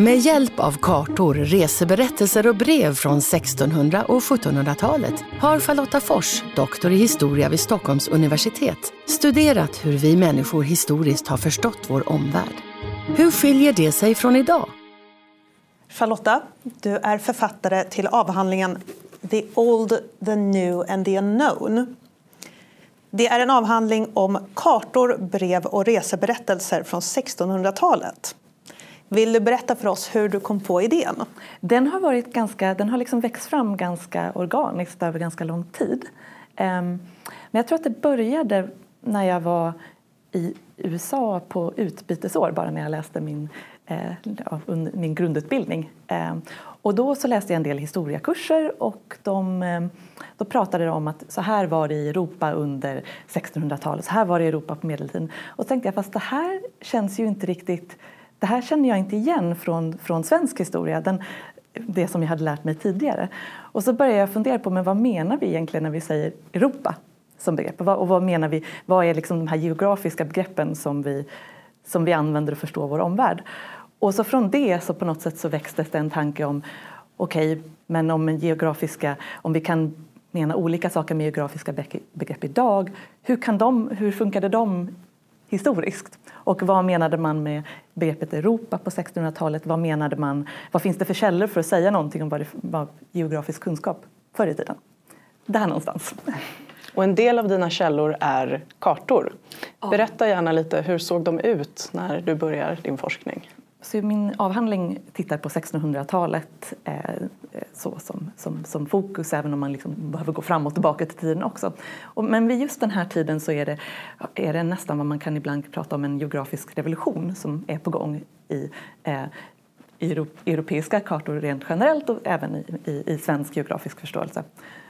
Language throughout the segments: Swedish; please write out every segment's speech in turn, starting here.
Med hjälp av kartor, reseberättelser och brev från 1600 och 1700-talet har Charlotta Fors, doktor i historia vid Stockholms universitet, studerat hur vi människor historiskt har förstått vår omvärld. Hur skiljer det sig från idag? Charlotta, du är författare till avhandlingen The Old, the New and the Unknown. Det är en avhandling om kartor, brev och reseberättelser från 1600-talet. Vill du berätta för oss hur du kom på idén? Den har, varit ganska, den har liksom växt fram ganska organiskt över ganska lång tid. Ehm, men jag tror att det började när jag var i USA på utbytesår, bara när jag läste min, eh, min grundutbildning. Ehm, och då så läste jag en del historiakurser och de, ehm, då pratade de om att så här var det i Europa under 1600-talet, så här var det i Europa på medeltiden. Och tänkte jag, fast det här känns ju inte riktigt det här känner jag inte igen från, från svensk historia, den, det som jag hade lärt mig tidigare. Och så började jag fundera på men vad menar vi egentligen när vi säger Europa som begrepp? Och vad, menar vi, vad är liksom de här geografiska begreppen som vi, som vi använder och förstår vår omvärld? Och så från det så på något sätt så växtes det en tanke om okej, okay, men om geografiska, om vi kan mena olika saker med geografiska begrepp idag, hur, kan de, hur funkade de historiskt. Och vad menade man med begreppet Europa på 1600-talet? Vad menade man? Vad finns det för källor för att säga någonting om vad det var geografisk kunskap förr i tiden? Där någonstans. Och en del av dina källor är kartor. Berätta gärna lite, hur såg de ut när du börjar din forskning? Så min avhandling tittar på 1600-talet eh, eh, så som, som, som fokus även om man liksom behöver gå framåt och tillbaka till tiden också. Och, men vid just den här tiden så är det, är det nästan vad man kan ibland prata om en geografisk revolution som är på gång i eh, europeiska kartor rent generellt och även i, i, i svensk geografisk förståelse.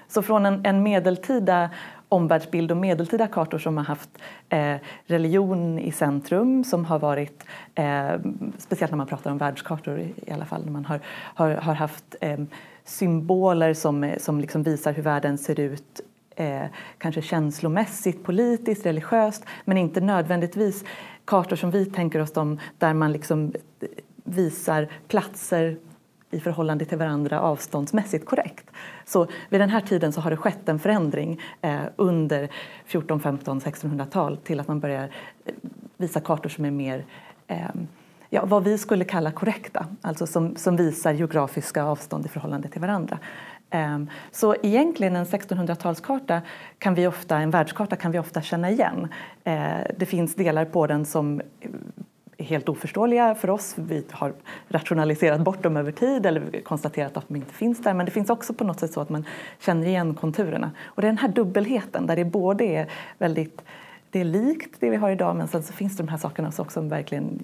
Så från en, en medeltida omvärldsbild och medeltida kartor som har haft eh, religion i centrum som har varit, eh, speciellt när man pratar om världskartor i, i alla fall, när man har, har, har haft eh, symboler som, som liksom visar hur världen ser ut eh, kanske känslomässigt, politiskt, religiöst men inte nödvändigtvis kartor som vi tänker oss dem där man liksom eh, visar platser i förhållande till varandra avståndsmässigt korrekt. Så vid den här tiden så har det skett en förändring eh, under 14, 15, 1600-tal till att man börjar eh, visa kartor som är mer eh, ja, vad vi skulle kalla korrekta, alltså som, som visar geografiska avstånd i förhållande till varandra. Um, så egentligen en 1600-talskarta kan vi ofta, en världskarta kan vi ofta känna igen. Uh, det finns delar på den som helt oförståeliga för oss. Vi har rationaliserat bort dem över tid eller konstaterat att de inte finns där. Men det finns också på något sätt så att man känner igen konturerna. Och det är den här dubbelheten där det både är väldigt det är likt det vi har idag men sen så finns det de här sakerna som verkligen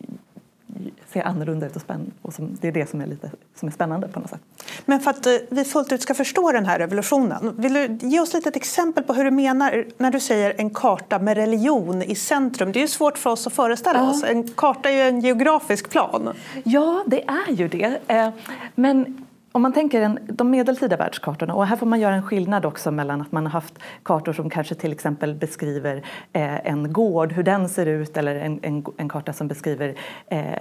ser annorlunda ut och, spänn och som, det är det som är, lite, som är spännande på något sätt. Men för att eh, vi fullt ut ska förstå den här revolutionen, vill du ge oss lite ett exempel på hur du menar när du säger en karta med religion i centrum? Det är ju svårt för oss att föreställa ja. oss. En karta är ju en geografisk plan. Ja, det är ju det. Eh, men om man tänker en, de medeltida världskartorna, och här får man göra en skillnad också mellan att man har haft kartor som kanske till exempel beskriver eh, en gård, hur den ser ut, eller en, en, en karta som beskriver eh,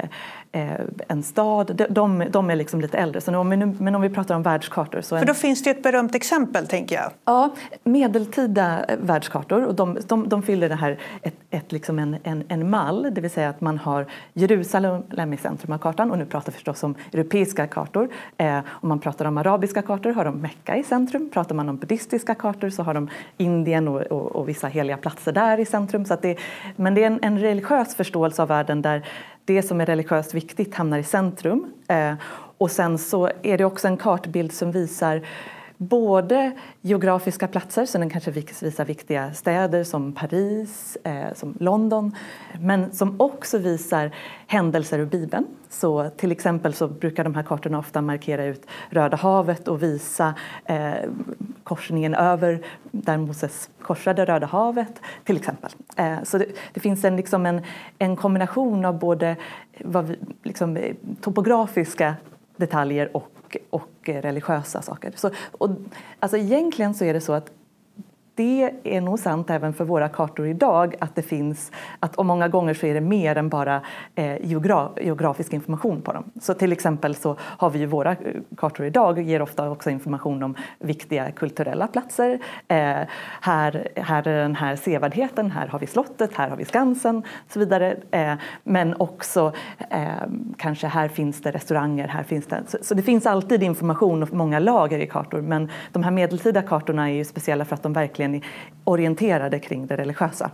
eh, en stad. De, de, är liksom lite äldre. Så om vi nu, men om vi pratar om världskartor. Så För då finns det ett berömt exempel, tänker jag. Ja, medeltida världskartor. Och de, de, de fyller det här ett, ett, liksom en, en, en mall, det vill säga att man har Jerusalem i centrum av kartan. Och nu pratar vi förstås om europeiska kartor. Om man pratar om arabiska kartor har de Mecka i centrum. Pratar man om buddhistiska kartor så har de Indien och, och, och vissa heliga platser där i centrum. Så att det, men det är en, en religiös förståelse av världen där det som är religiöst viktigt hamnar i centrum. Eh, och sen så är det också en kartbild som visar både geografiska platser, så den kanske visar viktiga städer som Paris, eh, som London, men som också visar händelser ur Bibeln. Så till exempel så brukar de här kartorna ofta markera ut Röda havet och visa eh, korsningen över där Moses korsade Röda havet till exempel. Eh, så det, det, finns en, liksom en, en kombination av både vad vi, liksom, topografiska detaljer och, och och eh, religiösa saker. Så, och, alltså egentligen så är det så att det är nog sant även för våra kartor idag att det finns, att och många gånger så är det mer än bara eh, geograf, geografisk information på dem. Så till exempel så har vi ju våra eh, kartor idag ger ofta också information om viktiga kulturella platser. Eh, här, här är den här sevärdheten, här har vi slottet, här har vi Skansen och så vidare. Eh, men också eh, kanske här finns det restauranger, här finns det... Så, så det finns alltid information och många lager i kartor men de här medeltida kartorna är ju speciella för att de verkligen verkligen orienterade kring det religiösa.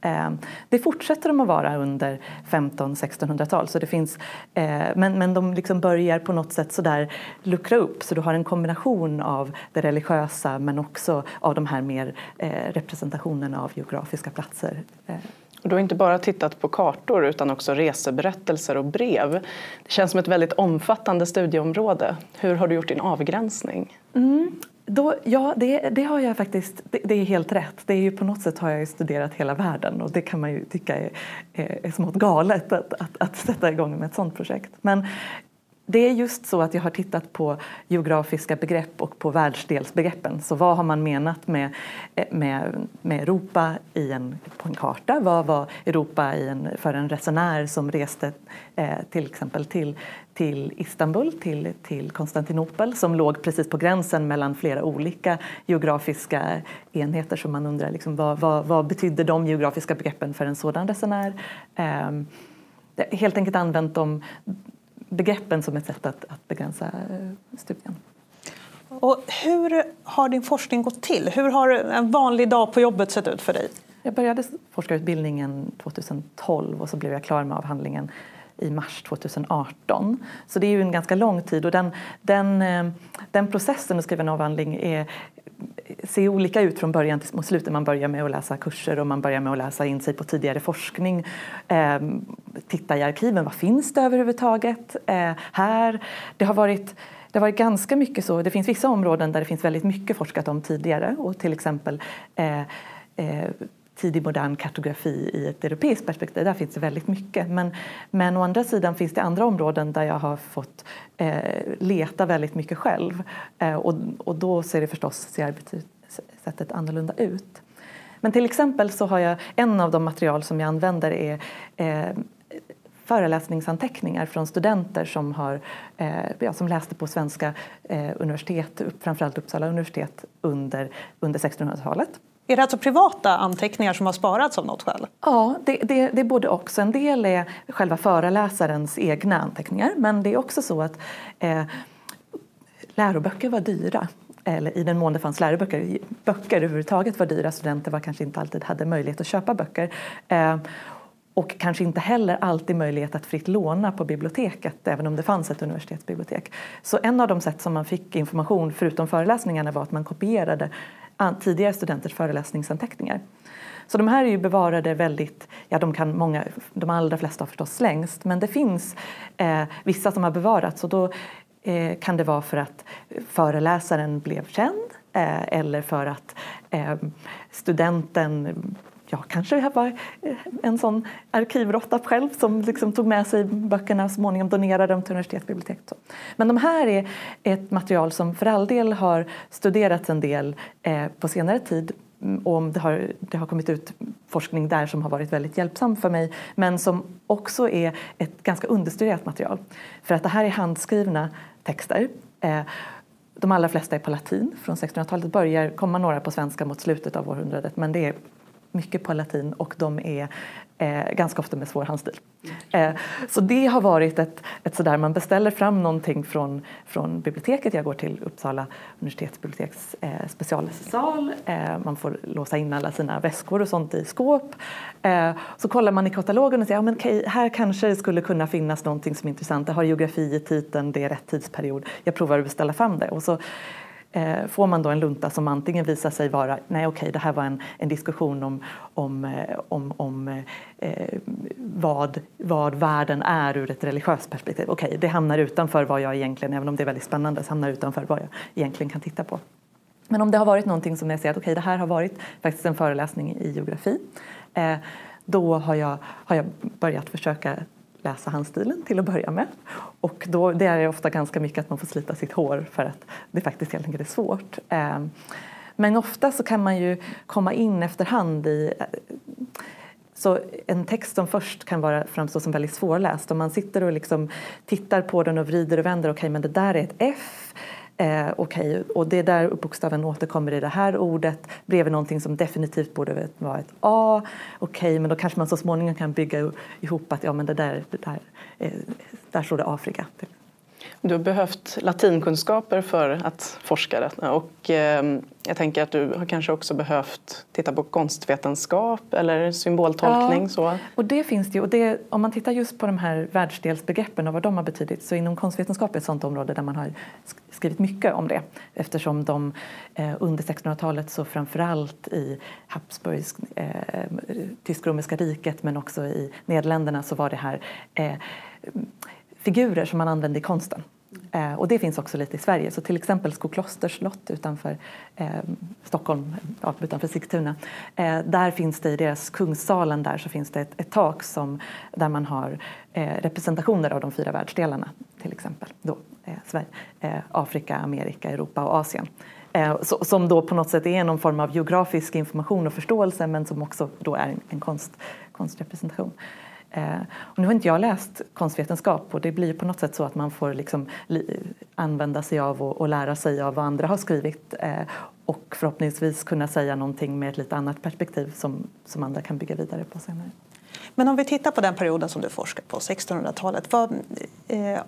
Ehm, det fortsätter de att vara under 1500-1600-tal. Så det finns, eh, men, men de liksom börjar på något sätt sådär luckra upp så du har en kombination av det religiösa men också av de här mer eh, representationerna av geografiska platser. Eh. Och du har inte bara tittat på kartor utan också reseberättelser och brev. Det känns som ett väldigt omfattande studieområde. Hur har du gjort din avgränsning? Mm. Då, ja, det, det, har jag faktiskt. Det, det, är helt rätt. Det är ju på något sätt har jag studerat hela världen och det kan man ju tycka är, är, är smått galet att, att, att sätta igång med ett sådant projekt. Men det är just så att jag har tittat på geografiska begrepp och på världsdelsbegreppen. Så vad har man menat med, med, med Europa i en, på en karta? Vad var Europa i en, för en resenär som reste eh, till exempel till, till Istanbul, till, till Konstantinopel som låg precis på gränsen mellan flera olika geografiska enheter. Så man undrar liksom, vad, vad, vad betydde de geografiska begreppen för en sådan resenär? Eh, helt enkelt använt dem begreppen som ett sätt att, att begränsa eh, studien. Och hur har din forskning gått till? Hur har en vanlig dag på jobbet sett ut för dig? Jag började forskarutbildningen 2012 och så blev jag klar med avhandlingen i mars 2018. Så det är ju en ganska lång tid och den, den, eh, den processen att skriva en avhandling är, ser olika ut från början till slutet. Man börjar med att läsa kurser och man börjar med att läsa in sig på tidigare forskning. Eh, titta i arkiven, vad finns det överhuvudtaget eh, här? Det har varit det har varit ganska mycket så. Det finns vissa områden där det finns väldigt mycket forskat om tidigare och till exempel eh, eh, tidig modern kartografi i ett europeiskt perspektiv. Där finns det väldigt mycket. Men, men å andra sidan finns det andra områden där jag har fått eh, leta väldigt mycket själv. Eh, och, och då ser det förstås ser arbetssättet annorlunda ut. Men till exempel så har jag en av de material som jag använder är eh, föreläsningsanteckningar från studenter som, har, eh, ja, som läste på svenska eh, universitet, framförallt Uppsala universitet under, under 1600-talet. Är det alltså privata anteckningar som har sparats av något skäl? Ja, det, det, det är både och. En del är själva föreläsarens egna anteckningar men det är också så att eh, läroböcker var dyra eller i den mån det fanns läroböcker. Böcker överhuvudtaget var dyra, studenter var kanske inte alltid hade möjlighet att köpa böcker. Eh, och kanske inte heller alltid möjlighet att fritt låna på biblioteket även om det fanns ett universitetsbibliotek. Så en av de sätt som man fick information förutom föreläsningarna var att man kopierade tidigare studenters föreläsningsanteckningar. Så de här är ju bevarade väldigt, ja de kan många, de allra flesta har förstås slängts men det finns eh, vissa som har bevarats och då eh, kan det vara för att föreläsaren blev känd eh, eller för att eh, studenten jag kanske var eh, en sån arkivråtta själv som liksom tog med sig böckerna och småningom donerade dem till universitetsbiblioteket. Men de här är ett material som för all del har studerats en del eh, på senare tid mm, och det har, det har kommit ut forskning där som har varit väldigt hjälpsam för mig men som också är ett ganska understuderat material. För att det här är handskrivna texter eh, de allra flesta är på latin från 1600-talet. Det börjar komma några på svenska mot slutet av århundradet men det är mycket på latin och de är eh, ganska ofta med svår handstil. Eh, så det har varit ett, ett sådär, man beställer fram någonting från, från biblioteket. Jag går till Uppsala universitetsbiblioteks eh, specialsal. Eh, man får låsa in alla sina väskor och sånt i skåp. Eh, så kollar man i katalogen och säger ja, men okay, här kanske det skulle kunna finnas någonting som är intressant. Det har geografi i titeln, det är rätt tidsperiod. Jag provar att beställa fram det. Och så Eh, får man då en lunta som antingen visar sig vara, nej okej okay, det här var en, en diskussion om, om, eh, om, om eh, vad, vad världen är ur ett religiöst perspektiv. Okej, okay, det hamnar utanför vad jag egentligen, även om det är väldigt spännande, så hamnar utanför vad jag egentligen kan titta på. Men om det har varit någonting som jag ser att okej, det här har varit faktiskt en föreläsning i geografi, eh, då har jag, har jag börjat försöka läsa handstilen till att börja med. Och då, det är ofta ganska mycket att man får slita sitt hår för att det faktiskt helt enkelt är svårt. Ehm, men ofta så kan man ju komma in efterhand i eh, så en text som först kan vara, framstå som väldigt svårläst om man sitter och liksom tittar på den och vrider och vänder, okej okay, men det där är ett F Eh, okay. och det där bokstaven återkommer i det här ordet bredvid någonting som definitivt borde vara ett A. Okej, okay, men då kanske man så småningom kan bygga ihop att ja, men det där, det där, eh, där står det Afrika. Du har behövt latinkunskaper för att forska detta och eh, jag tänker att du har kanske också behövt titta på konstvetenskap eller symboltolkning. Ja, så. och det finns det ju. Och det, om man tittar just på de här världsdelsbegreppen och vad de har betydit så inom konstvetenskap är ett sådant område där man har skrivit mycket om det eftersom de eh, under 1600-talet så framförallt i Habsburgs, eh, tysk-romerska riket men också i Nederländerna så var det här eh, figurer som man använde i konsten. Eh, och det finns också lite i Sverige. Så till exempel Skoklosters slott utanför eh, Stockholm, ja, utanför Sigtuna. Eh, där finns det i deras kungssalen där så finns det ett, ett tak som, där man har eh, representationer av de fyra världsdelarna. Till exempel då, Eh, Sverige, eh, Afrika, Amerika, Europa och Asien. Eh, så, som då på något sätt är någon form av geografisk information och förståelse men som också då är en, en konst, konstrepresentation. Eh, och nu har inte jag läst konstvetenskap och det blir på något sätt så att man får liksom använda sig av och, och, lära sig av vad andra har skrivit eh, och förhoppningsvis kunna säga någonting med ett lite annat perspektiv som, som andra kan bygga vidare på senare. Men om vi tittar på den perioden som du forskar på, 1600-talet. Vad, eh,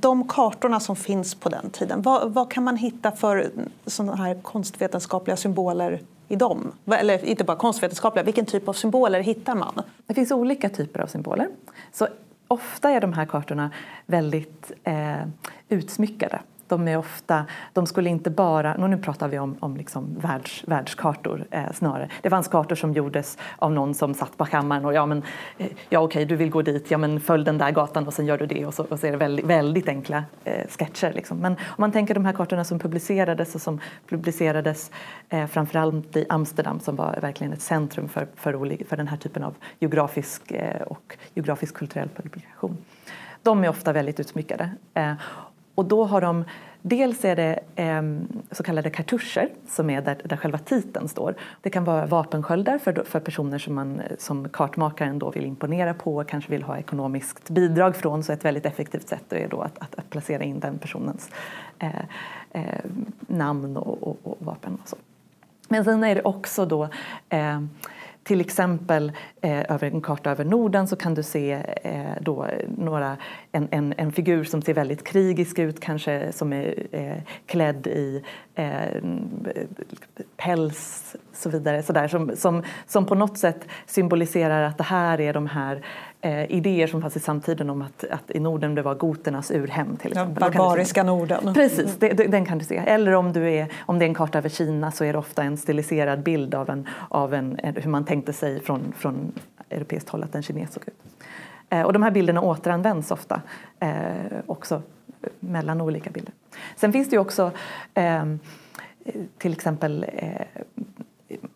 de kartorna som finns på den tiden, vad, vad kan man hitta för sådana här konstvetenskapliga symboler i dem? Eller inte bara konstvetenskapliga, vilken typ av symboler hittar man? Det finns olika typer av symboler. Så ofta är de här kartorna väldigt eh, utsmyckade. De är ofta, de skulle inte bara, nu pratar vi om, om liksom världs, världskartor eh, snarare. Det fanns kartor som gjordes av någon som satt på kammaren och ja men, eh, ja okej du vill gå dit, ja men följ den där gatan och sen gör du det och så, och så är det väldigt, väldigt enkla eh, sketcher. Liksom. Men om man tänker de här kartorna som publicerades och som publicerades eh, framförallt i Amsterdam som var verkligen ett centrum för, för, för den här typen av geografisk eh, och geografisk kulturell publikation. De är ofta väldigt utsmyckade. Eh, och då har de, dels är det eh, så kallade kartuscher som är där, där själva titeln står. Det kan vara vapensköldar för, för personer som, man, som kartmakaren då vill imponera på och kanske vill ha ekonomiskt bidrag från. Så ett väldigt effektivt sätt är då att, att, att placera in den personens eh, eh, namn och, och, och, vapen. Och så. Men sen är det också då eh, till exempel eh, över en karta över Norden så kan du se eh, då några, en, en, en, figur som ser väldigt krigisk ut, kanske som är eh, klädd i eh, päls och så vidare, så där, som, som, som på något sätt symboliserar att det här är de här eh, idéer som fanns i samtiden om att, att i Norden det var goternas urhem. Till exempel. Ja, barbariska Norden. Precis, det, det, den kan du se. Eller om, du är, om det är en karta över Kina så är det ofta en stiliserad bild av, en, av en, hur man tänkte sig från, från europeiskt håll att en kines såg ut. Eh, och de här bilderna återanvänds ofta eh, också mellan olika bilder. Sen finns det ju också eh, till exempel eh,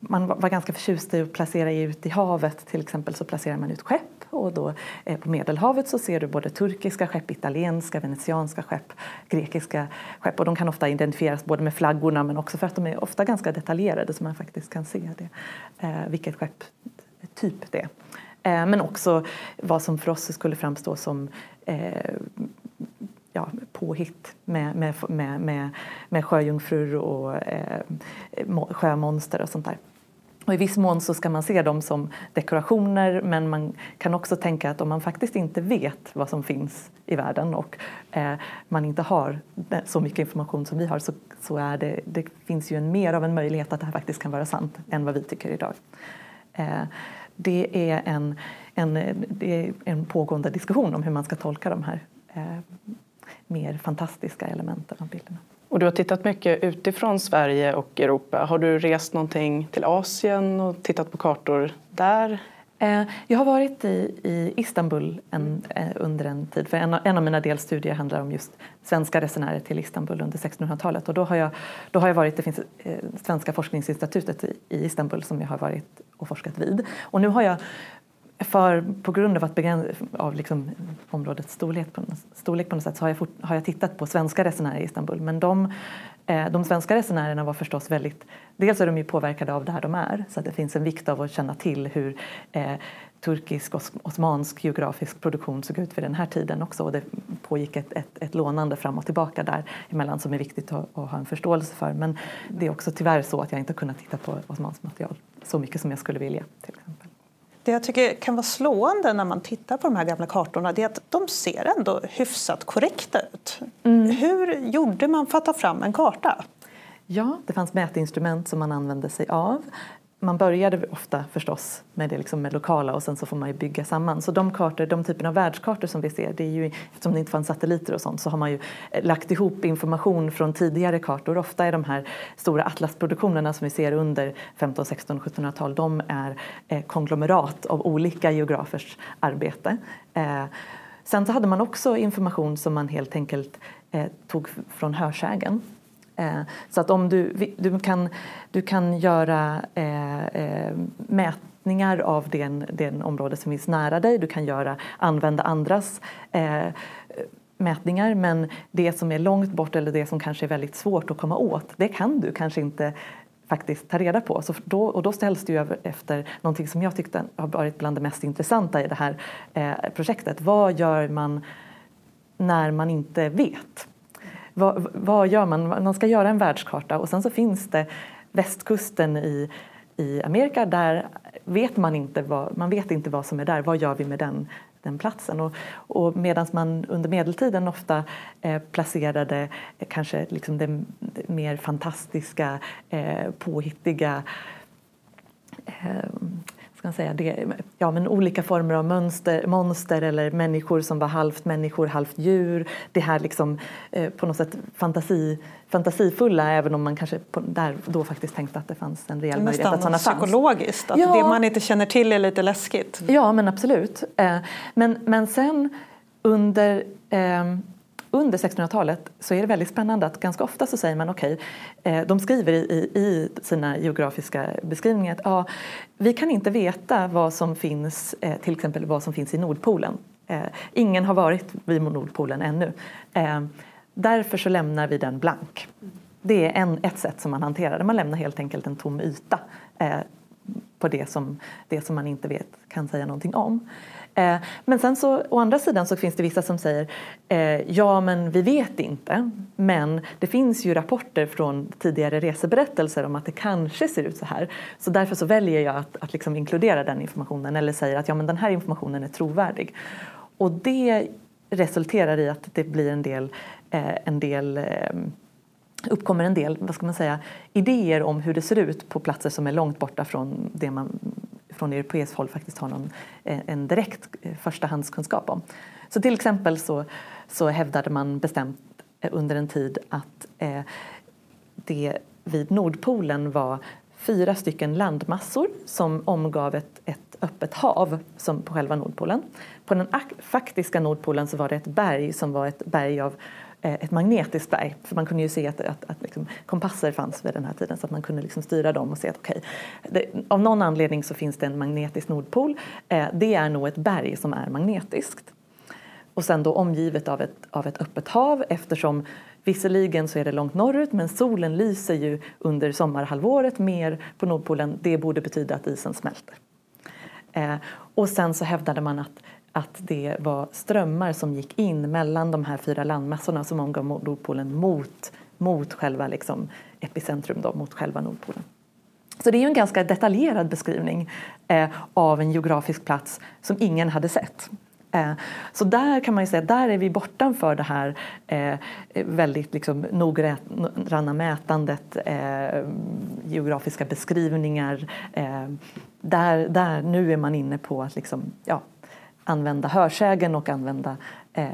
man var ganska förtjust i att placera ut i havet. Till exempel så placerar man ut skepp och då eh, på Medelhavet så ser du både turkiska skepp, italienska, venetianska skepp, grekiska skepp och de kan ofta identifieras både med flaggorna men också för att de är ofta ganska detaljerade så man faktiskt kan se det, eh, vilket skepp typ det är. Eh, men också vad som för oss skulle framstå som eh, ja, påhitt med, med, med, med, med sjöjungfrur och eh, sjömonster och sånt där. Och I viss mån så ska man se dem som dekorationer men man kan också tänka att om man faktiskt inte vet vad som finns i världen och eh, man inte har så mycket information som vi har så, så är det, det finns ju en, mer av en möjlighet att det här faktiskt kan vara sant än vad vi tycker idag. Eh, det, är en, en, det är en pågående diskussion om hur man ska tolka de här eh, mer fantastiska elementen av bilderna. Och du har tittat mycket utifrån Sverige och Europa. Har du rest någonting till Asien och tittat på kartor där? Eh, jag har varit i, i Istanbul en, eh, under en tid, för en, en, av mina delstudier handlar om just svenska resenärer till Istanbul under 1600-talet. Och då har, jag, då har jag varit, det finns eh, Svenska forskningsinstitutet i, i, Istanbul som jag har varit och forskat vid. Och nu har jag, för, på grund av, att begräns, av liksom områdets storlek på, storlek på något sätt så har jag, fort, har jag tittat på svenska resenärer i Istanbul. Men de, eh, de svenska resenärerna var förstås väldigt Dels är de ju påverkade av där de är så att det finns en vikt av att känna till hur eh, turkisk och osmansk geografisk produktion såg ut vid den här tiden också och det pågick ett, ett, ett lånande fram och tillbaka där emellan som är viktigt att, att, ha en förståelse för. Men det är också tyvärr så att jag inte kunnat titta på osmanskt material så mycket som jag skulle vilja. till exempel. Det jag tycker kan vara slående när man tittar på de här gamla kartorna är att de ser ändå hyfsat korrekta ut. Mm. Hur gjorde man för att ta fram en karta? Ja, det fanns mätinstrument som man använde sig av. Man började ofta förstås med det liksom med lokala och sen så får man ju bygga samman. Så de kartor, de typen av världskartor som vi ser, det är ju, eftersom det inte fanns satelliter och sånt så har man ju eh, lagt ihop information från tidigare kartor. Ofta är de här stora atlasproduktionerna som vi ser under 15, 16, 1700-tal, de är eh, konglomerat av olika geografers arbete. Eh, sen så hade man också information som man helt enkelt eh, tog från hörsägen Eh, så att om du, du, kan, du kan göra eh, eh, mätningar av den, den område som finns nära dig, du kan göra, använda andras eh, mätningar men det som är långt bort eller det som kanske är väldigt svårt att komma åt det kan du kanske inte faktiskt ta reda på. Så då, och då ställs det efter någonting som jag tyckte har varit bland det mest intressanta i det här eh, projektet. Vad gör man när man inte vet? Vad, vad gör man? Man ska göra en världskarta och sen så finns det västkusten i, i Amerika där vet man inte vad, man vet inte vad som är där. Vad gör vi med den, den platsen? Och, och medan man under medeltiden ofta eh, placerade eh, kanske liksom det, mer fantastiska, eh, påhittiga eh, ska man säga, det, ja, men olika former av mönster, monster eller människor som var halvt människor, halvt djur. Det här liksom, eh, på något sätt fantasi, fantasifulla även om man kanske på, där då faktiskt tänkte att det fanns en reell möjlighet att sådana fanns. psykologiskt, att ja. det man inte känner till är lite läskigt. Ja men absolut. Eh, men, men sen under eh, under 1600-talet så är det väldigt spännande att ganska ofta så säger man okej, okay, de skriver i, i, sina geografiska beskrivningar att ja, vi kan inte veta vad som finns, eh, till exempel vad som finns i Nordpolen. Eh, ingen har varit vid Nordpolen ännu. Därför så lämnar vi den blank. Det är en, ett sätt som man hanterar det. Man lämnar helt enkelt en tom yta på det som, det som man inte vet, kan säga någonting om. Eh, men sen så å andra sidan så finns det vissa som säger eh, ja men vi vet inte men det finns ju rapporter från tidigare reseberättelser om att det kanske ser ut så här. Så därför så väljer jag att, att liksom inkludera den informationen eller säger att ja men den här informationen är trovärdig. Och det resulterar i att det blir en del, eh, en del eh, uppkommer en del vad ska man säga, idéer om hur det ser ut på platser som är långt borta från det man från europeiskt håll faktiskt har någon, eh, en direkt eh, förstahandskunskap om. Så till exempel så, så hävdade man bestämt eh, under en tid att eh, det vid Nordpolen var fyra stycken landmassor som omgav ett, ett öppet hav som på själva Nordpolen. På den faktiska Nordpolen så var det ett berg som var ett berg av Eh, ett magnetiskt berg. För man kunde ju se att, att, att liksom, kompasser fanns vid den här tiden så att man kunde liksom styra dem och se att okej, okay, av någon anledning så finns det en magnetisk nordpol. Eh, det är nog ett berg som är magnetiskt. Och sen då omgivet av ett, av ett öppet hav eftersom Visserligen så är det långt norrut men solen lyser ju under sommarhalvåret mer på Nordpolen. Det borde betyda att isen smälter. Eh, och sen så hävdade man att att det var strömmar som gick in mellan de här fyra landmassorna som omgav Nordpolen mot, mot själva liksom epicentrum, då, mot själva Nordpolen. Så det är ju en ganska detaljerad beskrivning eh, av en geografisk plats som ingen hade sett. Eh, så där kan man ju säga, där är vi bortanför det här eh, väldigt liksom, noggranna mätandet, eh, geografiska beskrivningar. Eh, där, där, nu är man inne på att liksom, ja, använda hörsägen och använda eh,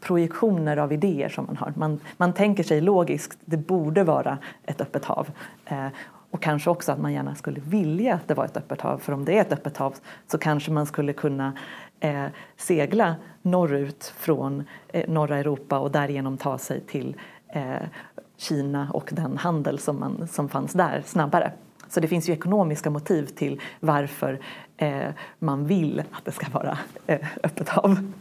projektioner av idéer som man har. Man, man tänker sig logiskt, det borde vara ett öppet hav. Eh, och kanske också att man gärna skulle vilja att det var ett öppet hav. För om det är ett öppet hav så kanske man skulle kunna eh, segla norrut från eh, norra Europa och därigenom ta sig till eh, Kina och den handel som, man, som fanns där snabbare. Så det finns ju ekonomiska motiv till varför eh, man vill att det ska vara eh, öppet hav.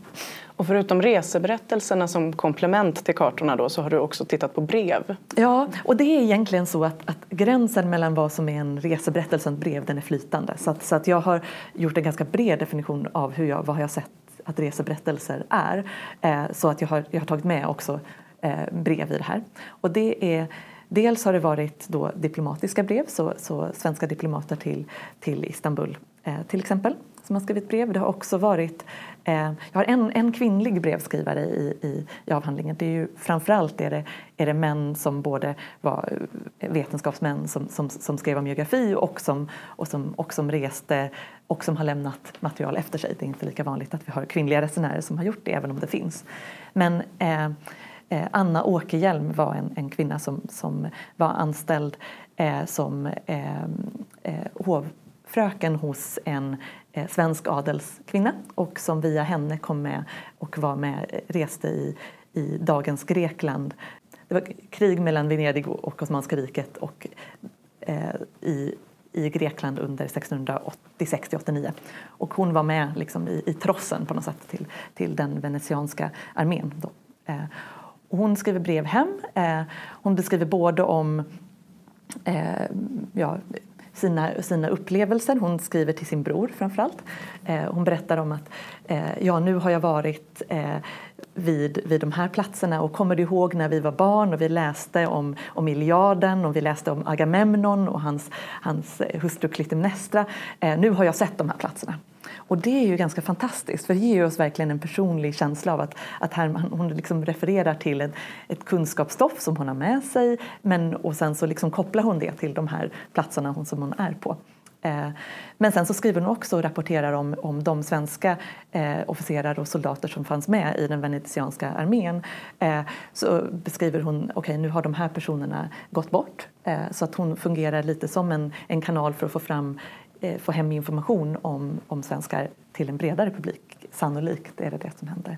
Och förutom reseberättelserna som komplement till kartorna då, så har du också tittat på brev. Ja, och det är egentligen så att, att gränsen mellan vad som är en reseberättelse och ett brev den är flytande. Så, att, så att jag har gjort en ganska bred definition av hur jag, vad har jag sett att reseberättelser är. Eh, så att jag har, jag har tagit med också eh, brev i det här. Och det är Dels har det varit då diplomatiska brev, så, så svenska diplomater till, till Istanbul eh, till exempel som har skrivit brev. Det har också varit eh, jag har en, en kvinnlig brevskrivare i, i, i avhandlingen. Det är ju, framförallt är det, är det män som både var eh, vetenskapsmän som, som, som skrev om geografi och som, och, som, och som reste och som har lämnat material efter sig. Det är inte lika vanligt att vi har kvinnliga resenärer som har gjort det, även om det finns. Men eh, Eh, Anna Åkerhielm var en, en, kvinna som, som var anställd eh, som eh, eh, hovfröken hos en eh, svensk adelskvinna och som via henne kom med och var med, eh, reste i, i dagens Grekland. Det var krig mellan Venedig och Osmanska riket och eh, i i Grekland under 1686-89. Och hon var med liksom i, i trossen på något sätt till, till den venetianska armén. Då. Eh, hon skriver brev hem. Eh, hon beskriver både om eh, ja, sina, sina upplevelser. Hon skriver till sin bror framförallt. Eh, hon berättar om att eh, ja, nu har jag varit vid, vid de här platserna och kommer du ihåg när vi var barn och vi läste om, om Iliaden och vi läste om Agamemnon och hans, hans hustru Klytemnestra. nu har jag sett de här platserna. Och det är ju ganska fantastiskt för det ger oss verkligen en personlig känsla av att, att här, hon liksom refererar till ett, ett kunskapsstoff som hon har med sig men, och sen så liksom kopplar hon det till de här platserna hon, som hon är på. Eh, men sen så skriver hon också och rapporterar om, om de svenska eh, officerare och soldater som fanns med i den venetianska armén. Eh, så beskriver hon, okej okay, nu har de här personerna gått bort. Eh, så att hon fungerar lite som en, en kanal för att få fram få hem information om, om svenskar till en bredare publik. Sannolikt är det det som händer.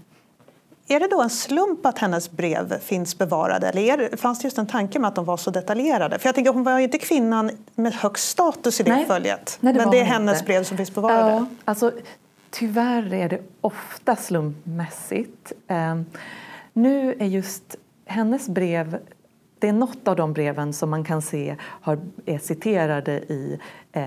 Är det då en slump att hennes brev finns bevarade eller är, fanns det just en tanke med att de var så detaljerade? För jag tänker, hon var ju inte kvinnan med högst status i det Nej. följet. Nej, det men det är hennes inte. brev som finns bevarade. Ja, alltså, tyvärr är det ofta slumpmässigt. Um, nu är just hennes brev det är något av de breven som man kan se har, är citerade i eh,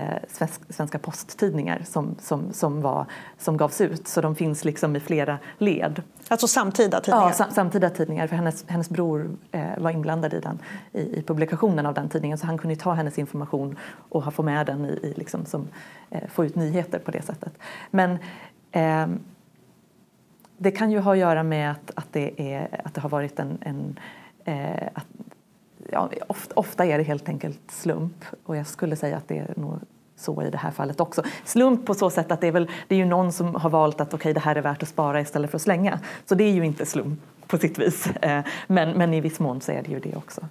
svenska posttidningar som, som, som, var, som gavs ut. Så de finns liksom i flera led. Alltså samtida tidningar? Ja, sam, samtida tidningar. För hennes, hennes bror eh, var inblandad i, den, i, i, publikationen av den tidningen så han kunde ta hennes information och få med den i, i liksom, som, eh, få ut nyheter på det sättet. Men eh, det kan ju ha att göra med att, att, det, är, att det har varit en, en eh, att ja, ofta, ofta är det helt enkelt slump och jag skulle säga att det är nog så i det här fallet också. Slump på så sätt att det är, väl, det är ju någon som har valt att okay, det här är värt att spara istället för att slänga. Så det är ju inte slump på sitt vis. Eh, men, men i viss mån så är det ju det också.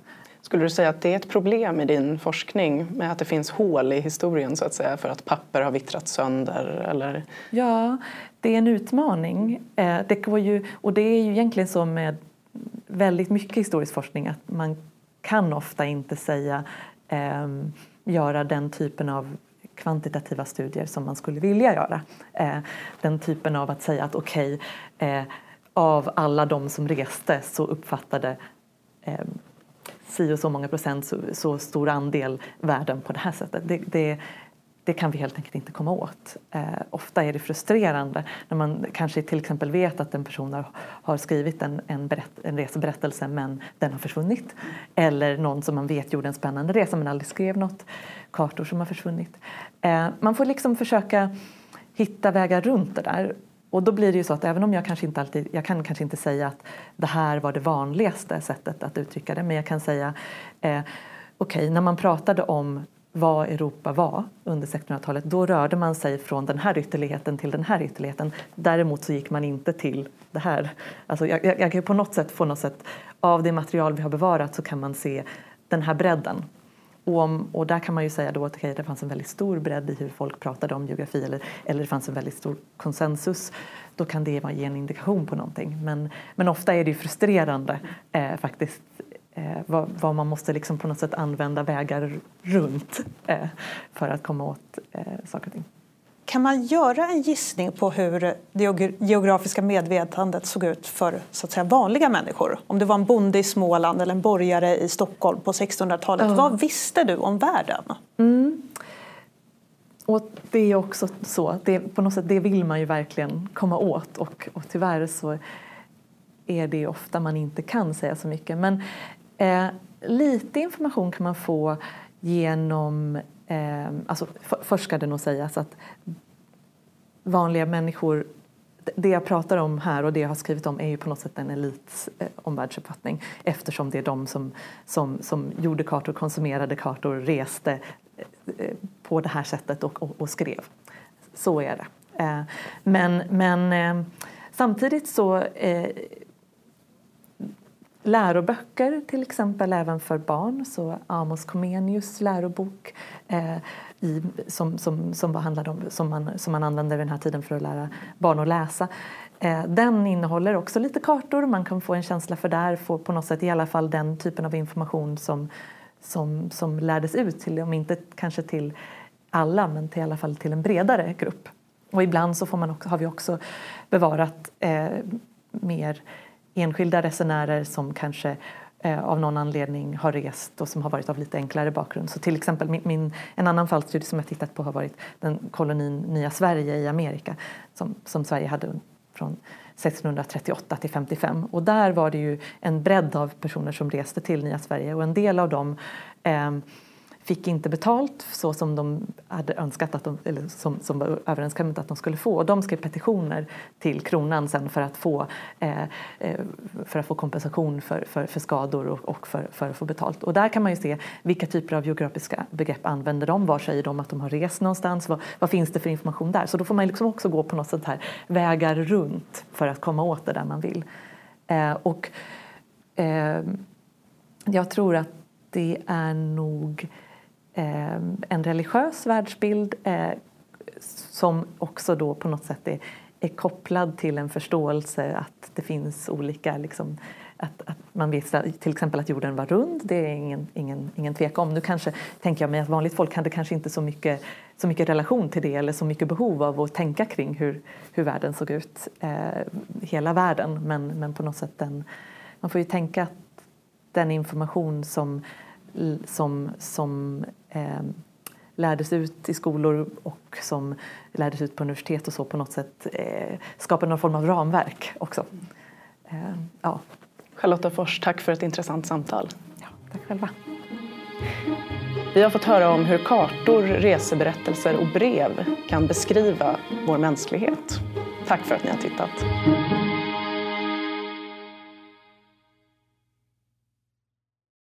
Skulle du säga att det är ett problem i din forskning med att det finns hål i historien så att säga för att papper har vittrat sönder? Eller? Ja, det är en utmaning. Eh, det går ju, och det är ju egentligen så med väldigt mycket historisk forskning att man kan ofta inte säga eh, göra den typen av kvantitativa studier som man skulle vilja göra. Eh, den typen av att säga att okej, okay, eh, av alla de som reste så uppfattade eh, si och så många procent, så, så stor andel världen på det här sättet. Det, det, det kan vi helt enkelt inte komma åt. Eh, ofta är det frustrerande när man kanske till exempel vet att en person har, har skrivit en, en, berätt, en reseberättelse men den har försvunnit. Eller någon som man vet gjorde en spännande resa men aldrig skrev något. Kartor som har försvunnit. Eh, man får liksom försöka hitta vägar runt det där. Och då blir det ju så att även om jag kanske inte alltid, jag kan kanske inte säga att det här var det vanligaste sättet att uttrycka det men jag kan säga eh, okej, okay, när man pratade om vad Europa var under 1600-talet, då rörde man sig från den här ytterligheten till den här ytterligheten. Däremot så gick man inte till det här. Alltså jag, jag, jag kan på något sätt, få något sätt, av det material vi har bevarat så kan man se den här bredden. Och, om, och där kan man ju säga då att okay, det fanns en väldigt stor bredd i hur folk pratade om geografi eller, eller det fanns en väldigt stor konsensus. Då kan det ge en indikation på någonting. Men, men ofta är det ju frustrerande eh, faktiskt eh, vad, vad, man måste liksom på något sätt använda vägar runt eh, för att komma åt eh, saker och ting. Kan man göra en gissning på hur det geografiska medvetandet såg ut för så att säga, vanliga människor? Om det var en bonde i Småland eller en borgare i Stockholm på 1600-talet. Mm. Vad visste du om världen? Mm. Och det är också så, det, på något sätt, det vill man ju verkligen komma åt och, och tyvärr så är det ofta man inte kan säga så mycket. Men eh, lite information kan man få genom eh, alltså först ska det nog sägas att vanliga människor det jag pratar om här och det jag har skrivit om är ju på något sätt en elits eh, omvärldsuppfattning eftersom det är de som, som, som gjorde kartor, konsumerade kartor, reste eh, eh på det här sättet och, och, och skrev. Så är det. Eh, men, men eh, samtidigt så eh, läroböcker till exempel även för barn. Så Amos Comenius lärobok eh, i, som, som, som, handlade om, som, man, som man använde vid den här tiden för att lära barn att läsa. Eh, den innehåller också lite kartor, man kan få en känsla för där, få på något sätt i alla fall den typen av information som, som, som lärdes ut till, om inte kanske till alla, men till i alla fall till en bredare grupp. Och ibland så får man också, har vi också bevarat eh, mer enskilda resenärer som kanske eh, av någon anledning har rest och som har varit av lite enklare bakgrund. Så till exempel min, min, en annan fallstudie som jag tittat på har varit den kolonin Nya Sverige i Amerika som, som Sverige hade från 1638 till 55 och där var det ju en bredd av personer som reste till Nya Sverige och en del av dem eh, fick inte betalt så som de hade önskat att de, eller som, som var överenskommet att de skulle få. Och de skrev petitioner till kronan sen för att få, eh, eh, för att få kompensation för, för, för skador och, och för, för, att få betalt. Och där kan man ju se vilka typer av geografiska begrepp använder de? Var säger de att de har rest någonstans? Vad, vad finns det för information där? Så då får man liksom också gå på något sånt här vägar runt för att komma åt det där man vill. Eh, och eh, jag tror att det är nog Eh, Eh, en religiös världsbild eh, som också då på något sätt är, är kopplad till en förståelse att det finns olika liksom, att, att, man vet till exempel att jorden var rund, det är ingen, ingen, ingen tvekan om. Nu kanske tänker jag mig att vanligt folk hade kanske inte så mycket, så mycket relation till det eller så mycket behov av att tänka kring hur, hur världen såg ut, eh, hela världen. Men, men på något sätt den, man får ju tänka att den information som som, som eh, lärdes ut i skolor och som lärdes ut på universitet och så på något sätt eh, skapade någon form av ramverk också. Eh, ja. Charlotta Fors, tack för ett intressant samtal. Ja, tack själva. Vi har fått höra om hur kartor, reseberättelser och brev kan beskriva vår mänsklighet. Tack för att ni har tittat.